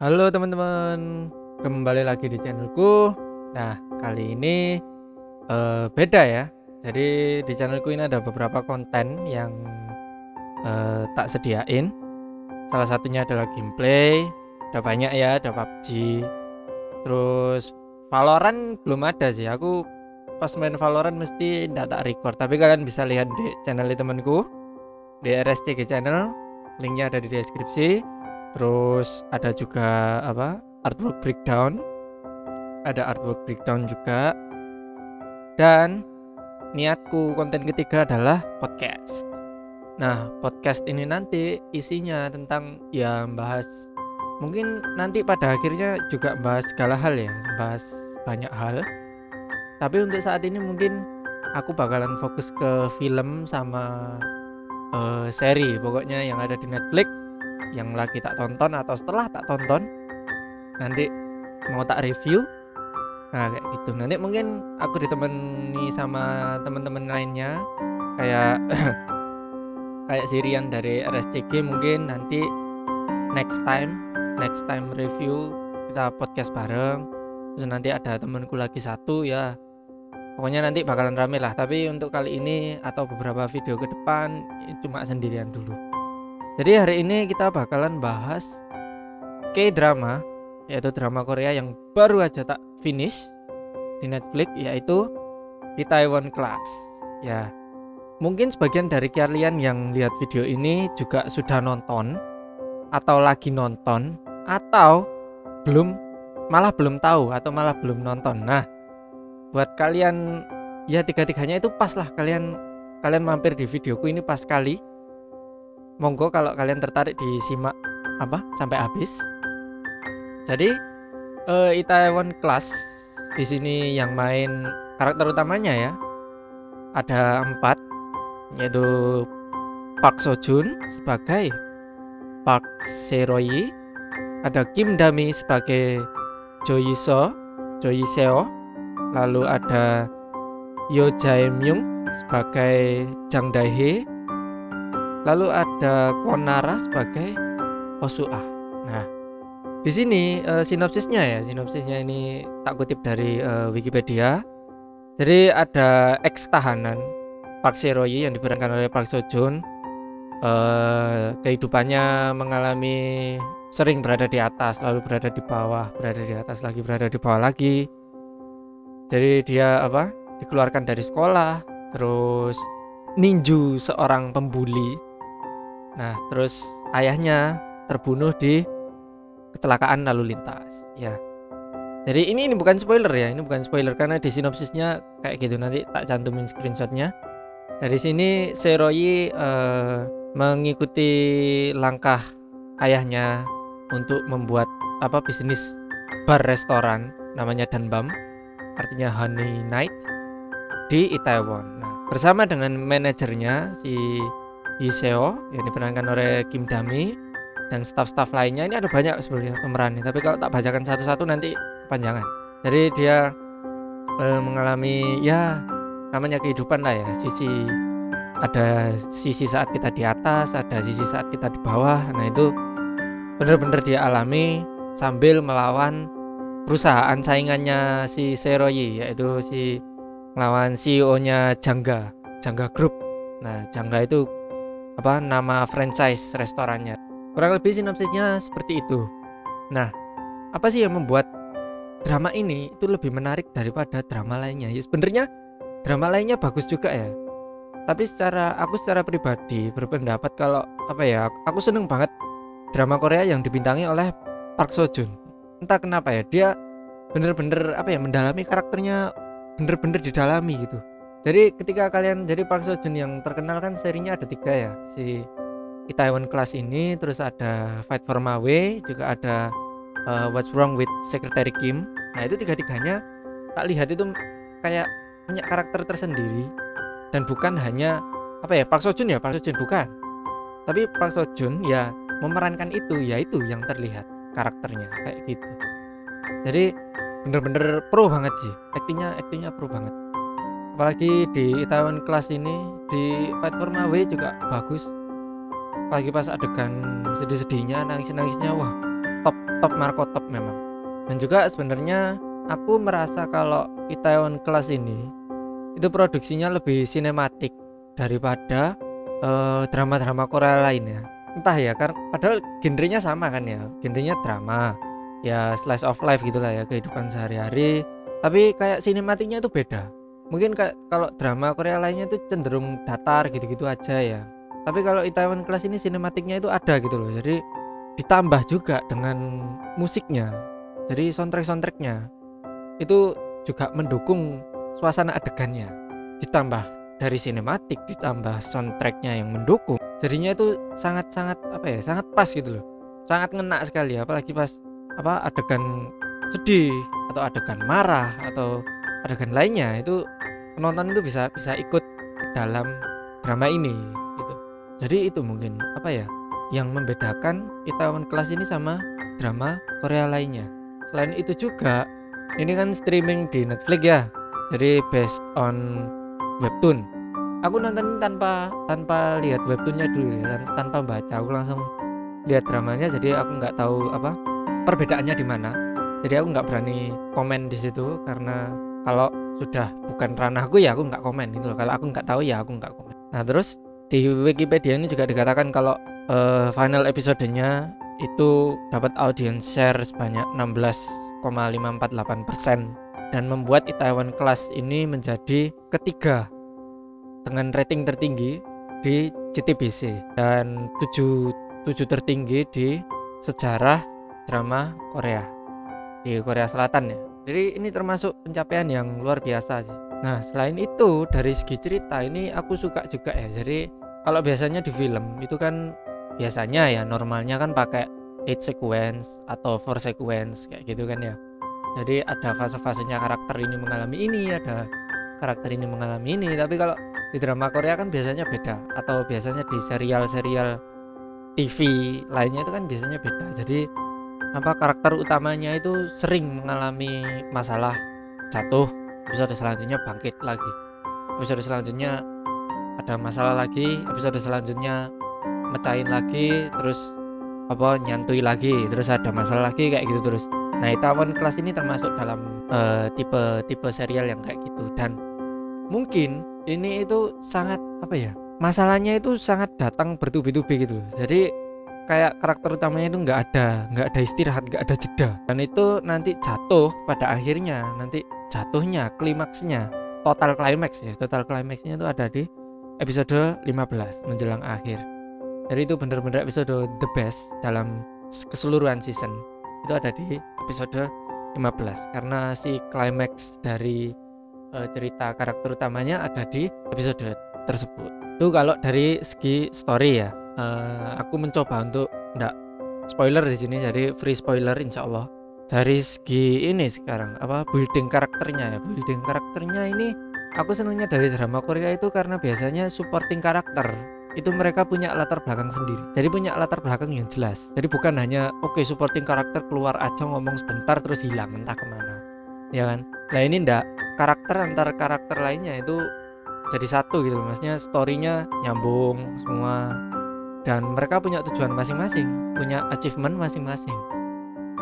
Halo teman-teman, kembali lagi di channelku. Nah, kali ini eh, beda ya. Jadi di channelku ini ada beberapa konten yang eh, tak sediain. Salah satunya adalah gameplay. Ada banyak ya, ada PUBG. Terus Valorant belum ada sih. Aku pas main Valorant mesti ndak tak record. Tapi kalian bisa lihat di channel temanku di RSCG channel. Linknya ada di deskripsi terus ada juga apa artwork breakdown. Ada artwork breakdown juga. Dan niatku konten ketiga adalah podcast. Nah podcast ini nanti isinya tentang ya bahas mungkin nanti pada akhirnya juga bahas segala hal ya bahas banyak hal. Tapi untuk saat ini mungkin aku bakalan fokus ke film sama uh, seri pokoknya yang ada di Netflix yang lagi tak tonton atau setelah tak tonton nanti mau tak review nah kayak gitu. Nanti mungkin aku ditemani sama teman-teman lainnya kayak kayak Sirian dari RSCG mungkin nanti next time next time review kita podcast bareng. Terus nanti ada temanku lagi satu ya pokoknya nanti bakalan rame lah. Tapi untuk kali ini atau beberapa video ke depan cuma sendirian dulu jadi hari ini kita bakalan bahas K-drama yaitu drama Korea yang baru aja tak finish di Netflix yaitu Taiwan Class. Ya. Mungkin sebagian dari kalian yang lihat video ini juga sudah nonton atau lagi nonton atau belum malah belum tahu atau malah belum nonton. Nah, buat kalian ya tiga-tiganya itu pas lah kalian kalian mampir di videoku ini pas kali monggo kalau kalian tertarik disimak apa sampai habis. Jadi uh, Itaewon Class di sini yang main karakter utamanya ya ada empat yaitu Park Seo Joon sebagai Park Seroyi, ada Kim Dami sebagai Jo Yiso, Jo Yiseo, lalu ada Yo Jae Myung sebagai Jang Dae Lalu ada Konara sebagai Osua. Nah, di sini uh, sinopsisnya ya, sinopsisnya ini tak kutip dari uh, Wikipedia. Jadi ada ex tahanan Park Seroyi yang diperankan oleh Park Seo Joon. Uh, kehidupannya mengalami sering berada di atas, lalu berada di bawah, berada di atas lagi, berada di bawah lagi. Jadi dia apa? Dikeluarkan dari sekolah, terus ninju seorang pembuli Nah, terus ayahnya terbunuh di kecelakaan lalu lintas. Ya. Jadi ini ini bukan spoiler ya, ini bukan spoiler karena di sinopsisnya kayak gitu nanti tak cantumin screenshotnya. Dari sini Seroyi uh, mengikuti langkah ayahnya untuk membuat apa bisnis bar restoran namanya Danbam, artinya Honey Night di Itaewon. Nah, bersama dengan manajernya si Iseo yang diperankan oleh Kim Dami dan staff-staff lainnya. Ini ada banyak sebenarnya pemerannya tapi kalau tak bacakan satu-satu nanti kepanjangan. Jadi dia e, mengalami ya namanya kehidupan lah ya. Sisi ada sisi saat kita di atas ada sisi saat kita di bawah. Nah itu benar-benar dia alami sambil melawan perusahaan saingannya si Seroyi yaitu si melawan CEO-nya Jangga Jangga Group. Nah Jangga itu apa nama franchise restorannya. Kurang lebih sinopsisnya seperti itu. Nah, apa sih yang membuat drama ini itu lebih menarik daripada drama lainnya? Ya sebenarnya drama lainnya bagus juga ya. Tapi secara aku secara pribadi berpendapat kalau apa ya, aku seneng banget drama Korea yang dibintangi oleh Park Seo Joon. Entah kenapa ya, dia bener-bener apa ya mendalami karakternya bener-bener didalami gitu jadi ketika kalian jadi Park Seo Joon yang terkenal kan serinya ada tiga ya. Si Itaewon Class ini terus ada Fight for My Way juga ada uh, What's Wrong with Secretary Kim. Nah itu tiga-tiganya tak lihat itu kayak punya karakter tersendiri. Dan bukan hanya apa ya Park Seo Joon ya? Park Seo Joon bukan. Tapi Park Seo Joon ya memerankan itu ya itu yang terlihat karakternya kayak gitu. Jadi bener-bener pro banget sih. Aktingnya aktingnya pro banget apalagi di Itaewon kelas ini di Fight for My Way juga bagus. Apalagi pas adegan sedih-sedihnya nangis-nangisnya wah top top marco top memang. Dan juga sebenarnya aku merasa kalau Itaewon Class ini itu produksinya lebih sinematik daripada drama drama-drama Korea lainnya entah ya karena padahal genrenya sama kan ya. Genrenya drama ya slice of life gitulah ya kehidupan sehari-hari. Tapi kayak sinematiknya itu beda mungkin kalau drama Korea lainnya itu cenderung datar gitu-gitu aja ya. Tapi kalau Itaewon Class ini sinematiknya itu ada gitu loh. Jadi ditambah juga dengan musiknya. Jadi soundtrack soundtracknya itu juga mendukung suasana adegannya. Ditambah dari sinematik ditambah soundtracknya yang mendukung. Jadinya itu sangat-sangat apa ya sangat pas gitu loh. Sangat ngena sekali apalagi pas apa adegan sedih atau adegan marah atau adegan lainnya itu penonton itu bisa bisa ikut dalam drama ini gitu. Jadi itu mungkin apa ya yang membedakan Itaewon Class ini sama drama Korea lainnya. Selain itu juga ini kan streaming di Netflix ya jadi based on webtoon. Aku nonton tanpa tanpa lihat webtoonnya dulu ya tanpa baca aku langsung lihat dramanya jadi aku nggak tahu apa perbedaannya di mana. Jadi aku nggak berani komen di situ karena kalau sudah bukan ranahku ya aku nggak komen gitu loh kalau aku nggak tahu ya aku nggak komen nah terus di Wikipedia ini juga dikatakan kalau uh, final episodenya itu dapat audience share sebanyak 16,548% dan membuat Itaewon Class ini menjadi ketiga dengan rating tertinggi di JTBC dan 7 7 tertinggi di sejarah drama Korea di Korea Selatan ya. Jadi ini termasuk pencapaian yang luar biasa sih. Nah, selain itu dari segi cerita ini aku suka juga ya. Jadi kalau biasanya di film itu kan biasanya ya normalnya kan pakai eight sequence atau four sequence kayak gitu kan ya jadi ada fase-fasenya karakter ini mengalami ini ada karakter ini mengalami ini tapi kalau di drama Korea kan biasanya beda atau biasanya di serial-serial TV lainnya itu kan biasanya beda jadi apa karakter utamanya itu sering mengalami masalah jatuh episode selanjutnya bangkit lagi. Episode selanjutnya ada masalah lagi episode selanjutnya mecahin lagi terus apa nyantui lagi terus ada masalah lagi kayak gitu terus. Nah Itaewon kelas ini termasuk dalam uh, tipe tipe serial yang kayak gitu. Dan mungkin ini itu sangat apa ya masalahnya itu sangat datang bertubi-tubi gitu jadi kayak karakter utamanya itu nggak ada nggak ada istirahat nggak ada jeda. Dan itu nanti jatuh pada akhirnya nanti jatuhnya klimaksnya total klimaks ya total klimaksnya itu ada di episode 15 menjelang akhir. Jadi itu benar-benar episode the best dalam keseluruhan season. Itu ada di episode 15 karena si climax dari uh, cerita karakter utamanya ada di episode tersebut. Itu kalau dari segi story ya uh, aku mencoba untuk enggak spoiler di sini jadi free spoiler insya Allah dari segi ini sekarang apa building karakternya ya. Building karakternya ini aku senangnya dari drama Korea itu karena biasanya supporting karakter. Itu mereka punya latar belakang sendiri. Jadi punya latar belakang yang jelas. Jadi bukan hanya oke okay, supporting karakter keluar aja ngomong sebentar terus hilang entah ke mana. Ya kan? Nah ini ndak karakter antar karakter lainnya itu jadi satu gitu maksudnya storynya nyambung semua dan mereka punya tujuan masing-masing punya achievement masing-masing.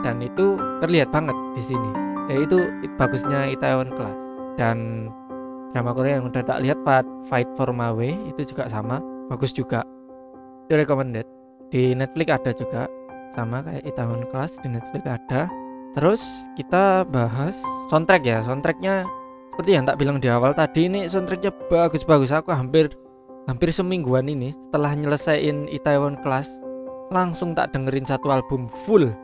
Dan itu terlihat banget di sini. Yaitu bagusnya Itaewon Class. Dan drama Korea yang udah tak lihat Fight for My Way itu juga sama. Bagus juga. Itu recommended. Di Netflix ada juga. Sama kayak Itaewon Class di Netflix ada. Terus kita bahas soundtrack ya. Soundtracknya seperti yang tak bilang di awal tadi ini soundtracknya bagus-bagus. Aku hampir hampir semingguan ini setelah nyelesain Itaewon Class langsung tak dengerin satu album full.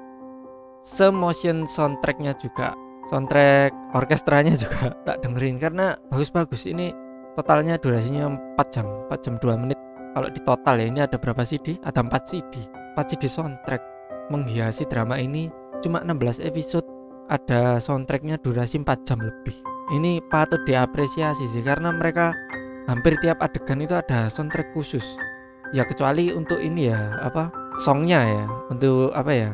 Semotion soundtracknya juga soundtrack orkestranya juga tak dengerin karena bagus-bagus. Ini totalnya durasinya 4 jam 4 jam 2 menit. Kalau di total ya ini ada berapa CD? Ada 4 CD 4 CD soundtrack. Menghiasi drama ini cuma 16 episode. Ada soundtracknya durasi 4 jam lebih. Ini patut diapresiasi sih karena mereka hampir tiap adegan itu ada soundtrack khusus. Ya kecuali untuk ini ya apa songnya ya untuk apa ya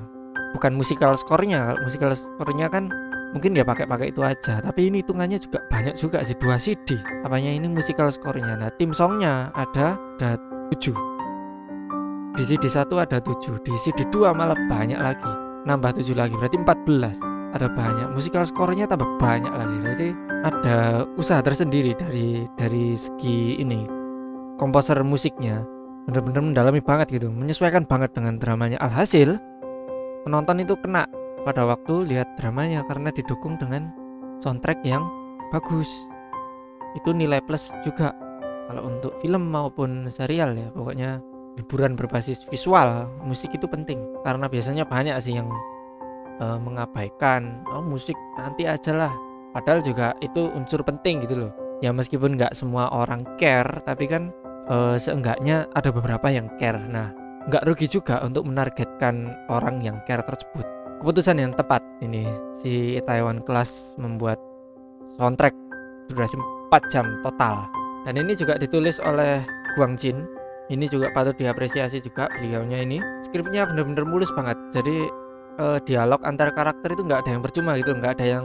bukan musikal skornya. Musikal skornya kan mungkin dia pakai-pakai itu aja tapi ini hitungannya juga banyak juga sih dua CD apanya ini musikal skornya. Nah tim songnya ada ada 7 di CD 1 ada 7 di CD 2 malah banyak lagi. Nambah 7 lagi berarti 14 ada banyak. Musikal skornya tambah banyak lagi. Jadi ada usaha tersendiri dari dari segi ini komposer musiknya. Bener-bener mendalami banget gitu. Menyesuaikan banget dengan dramanya. Alhasil penonton itu kena pada waktu lihat dramanya karena didukung dengan soundtrack yang bagus. Itu nilai plus juga. Kalau untuk film maupun serial ya pokoknya hiburan berbasis visual musik itu penting. Karena biasanya banyak sih yang uh, mengabaikan oh musik nanti aja lah. Padahal juga itu unsur penting gitu loh. Ya meskipun nggak semua orang care tapi kan uh, seenggaknya ada beberapa yang care. Nah nggak rugi juga untuk menargetkan orang yang care tersebut. Keputusan yang tepat. Ini si Taiwan Class membuat soundtrack durasi 4 jam total. Dan ini juga ditulis oleh Guang Jin. Ini juga patut diapresiasi juga beliaunya ini. Skripnya bener-bener mulus banget. Jadi uh, dialog antar karakter itu nggak ada yang percuma gitu nggak ada yang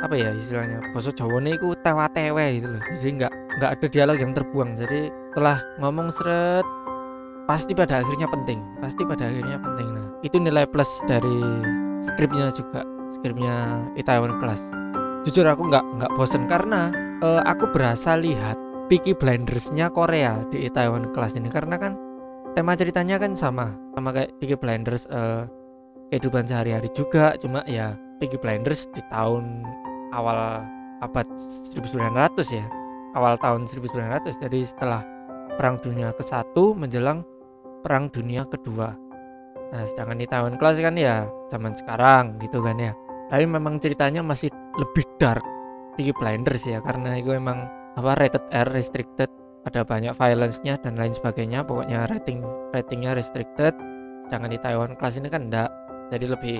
apa ya istilahnya bahasa Jawa ini ku tewa tewe gitu loh. Jadi nggak nggak ada dialog yang terbuang. Jadi telah ngomong seret pasti pada akhirnya penting pasti pada akhirnya penting. Nah itu nilai plus dari skripnya juga skripnya Itaewon Class. Jujur aku nggak nggak bosen karena uh, aku berasa lihat Peaky Blindersnya Korea di Itaewon Class ini. Karena kan tema ceritanya kan sama sama kayak Peaky Blinders uh, kehidupan sehari-hari juga. Cuma ya Peaky Blinders di tahun awal abad 1900 ya. Awal tahun 1900 jadi setelah perang dunia ke satu menjelang perang dunia kedua. Nah sedangkan di tahun kelas kan ya zaman sekarang gitu kan ya. Tapi memang ceritanya masih lebih dark Peaky Blinders ya. Karena itu memang apa rated R restricted. Ada banyak violence-nya dan lain sebagainya. Pokoknya rating ratingnya restricted. Sedangkan di Taiwan kelas ini kan enggak jadi lebih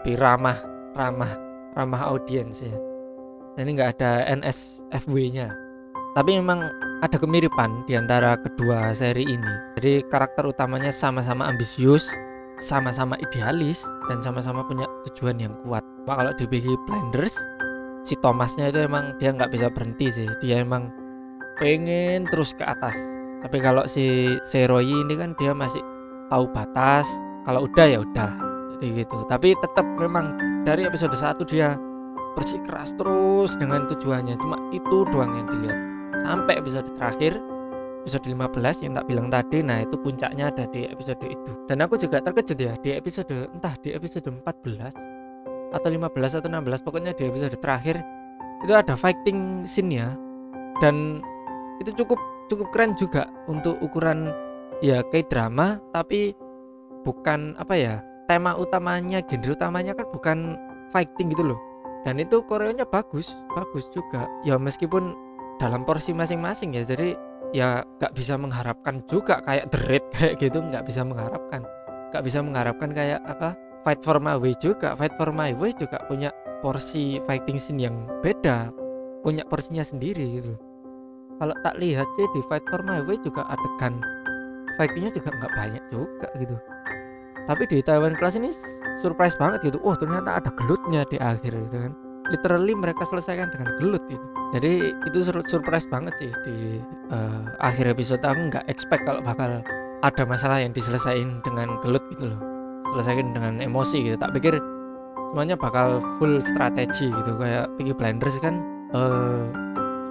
lebih ramah ramah ramah audiens ya. Ini nggak ada NSFW nya tapi memang ada kemiripan di antara kedua seri ini. Jadi karakter utamanya sama-sama ambisius sama-sama idealis dan sama-sama punya tujuan yang kuat. Pak kalau di Biggie Blinders si Thomasnya itu emang dia nggak bisa berhenti sih. Dia emang pengen terus ke atas. Tapi kalau si Seroy ini kan dia masih tahu batas. Kalau udah ya udah seperti gitu. Tapi tetap memang dari episode 1 dia bersikeras terus dengan tujuannya. Cuma itu doang yang dilihat. Sampai episode terakhir episode 15 yang tak bilang tadi nah itu puncaknya ada di episode itu. Dan aku juga terkejut ya di episode entah di episode 14 atau 15 atau 16 pokoknya di episode terakhir itu ada fighting scene ya. Dan itu cukup cukup keren juga untuk ukuran ya kayak drama tapi bukan apa ya tema utamanya genre utamanya kan bukan fighting gitu loh. Dan itu koreonya bagus bagus juga. Ya meskipun dalam porsi masing-masing ya jadi ya nggak bisa mengharapkan juga kayak Raid kayak gitu nggak bisa mengharapkan. Nggak bisa mengharapkan kayak apa Fight for My Way juga. Fight for My Way juga punya porsi fighting scene yang beda punya porsinya sendiri gitu. Kalau tak lihat sih di Fight for My Way juga adegan fightingnya juga nggak banyak juga gitu tapi di Taiwan Class ini surprise banget gitu. Oh ternyata ada gelutnya di akhir gitu kan. Literally mereka selesaikan dengan gelut gitu. Jadi itu sur surprise banget sih di uh, akhir episode. Aku nggak expect kalau bakal ada masalah yang diselesaikan dengan gelut gitu loh. Selesaikan dengan emosi gitu. Tak pikir semuanya bakal full strategi gitu. Kayak Peaky Blinders kan uh,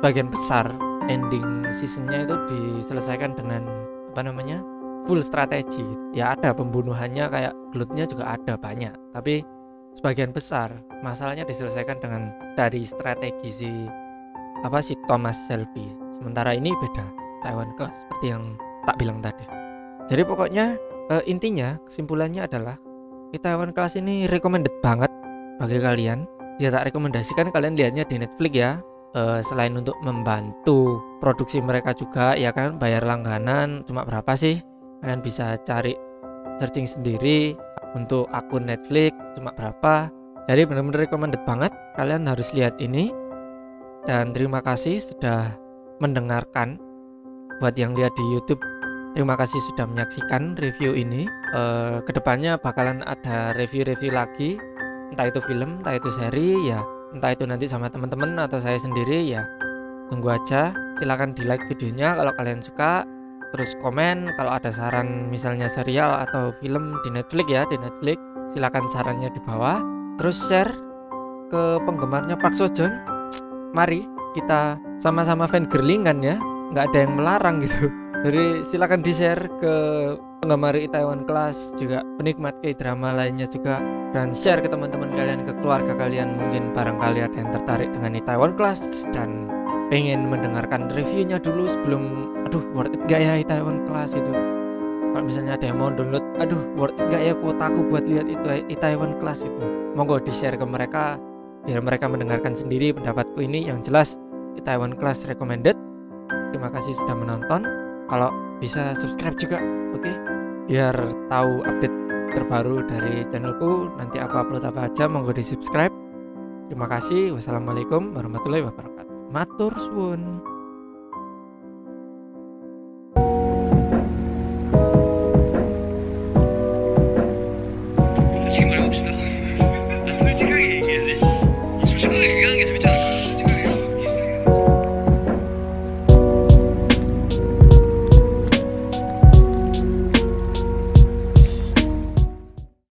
sebagian besar ending seasonnya itu diselesaikan dengan apa namanya full strategi. Ya ada pembunuhannya kayak glutnya juga ada banyak tapi sebagian besar. Masalahnya diselesaikan dengan dari strategi si apa si Thomas Shelby. Sementara ini beda Taiwan Class seperti yang tak bilang tadi. Jadi pokoknya uh, intinya kesimpulannya adalah di Taiwan Class ini recommended banget bagi kalian. Ya tak rekomendasikan kalian lihatnya di Netflix ya. Uh, selain untuk membantu produksi mereka juga ya kan bayar langganan cuma berapa sih kalian bisa cari searching sendiri untuk akun Netflix cuma berapa. Jadi benar-benar recommended banget kalian harus lihat ini. Dan terima kasih sudah mendengarkan. Buat yang lihat di YouTube terima kasih sudah menyaksikan review ini. E, ke depannya bakalan ada review-review lagi. Entah itu film entah itu seri ya entah itu nanti sama teman-teman atau saya sendiri ya tunggu aja. Silahkan di like videonya kalau kalian suka terus komen kalau ada saran misalnya serial atau film di Netflix ya di Netflix. Silakan sarannya di bawah. Terus share ke penggemarnya Park Sojun mari kita sama-sama fan girlingan ya. Nggak ada yang melarang gitu. Jadi silakan di share ke penggemar Itaewon Class juga penikmat K-drama lainnya juga. Dan share ke teman-teman kalian ke keluarga kalian mungkin barangkali ada yang tertarik dengan Itaewon Class. Dan pengen mendengarkan reviewnya dulu sebelum aduh worth it gak ya Itaewon Class itu? Kalau misalnya ada yang mau download aduh worth it gak ya kuotaku buat lihat itu Itaewon Class itu? Monggo di share ke mereka biar mereka mendengarkan sendiri pendapatku ini. Yang jelas Itaewon Class recommended. Terima kasih sudah menonton. Kalau bisa subscribe juga oke? Okay? biar tahu update terbaru dari channelku. Nanti aku upload apa aja monggo di subscribe terima kasih. Wassalamualaikum warahmatullahi wabarakatuh matur suwun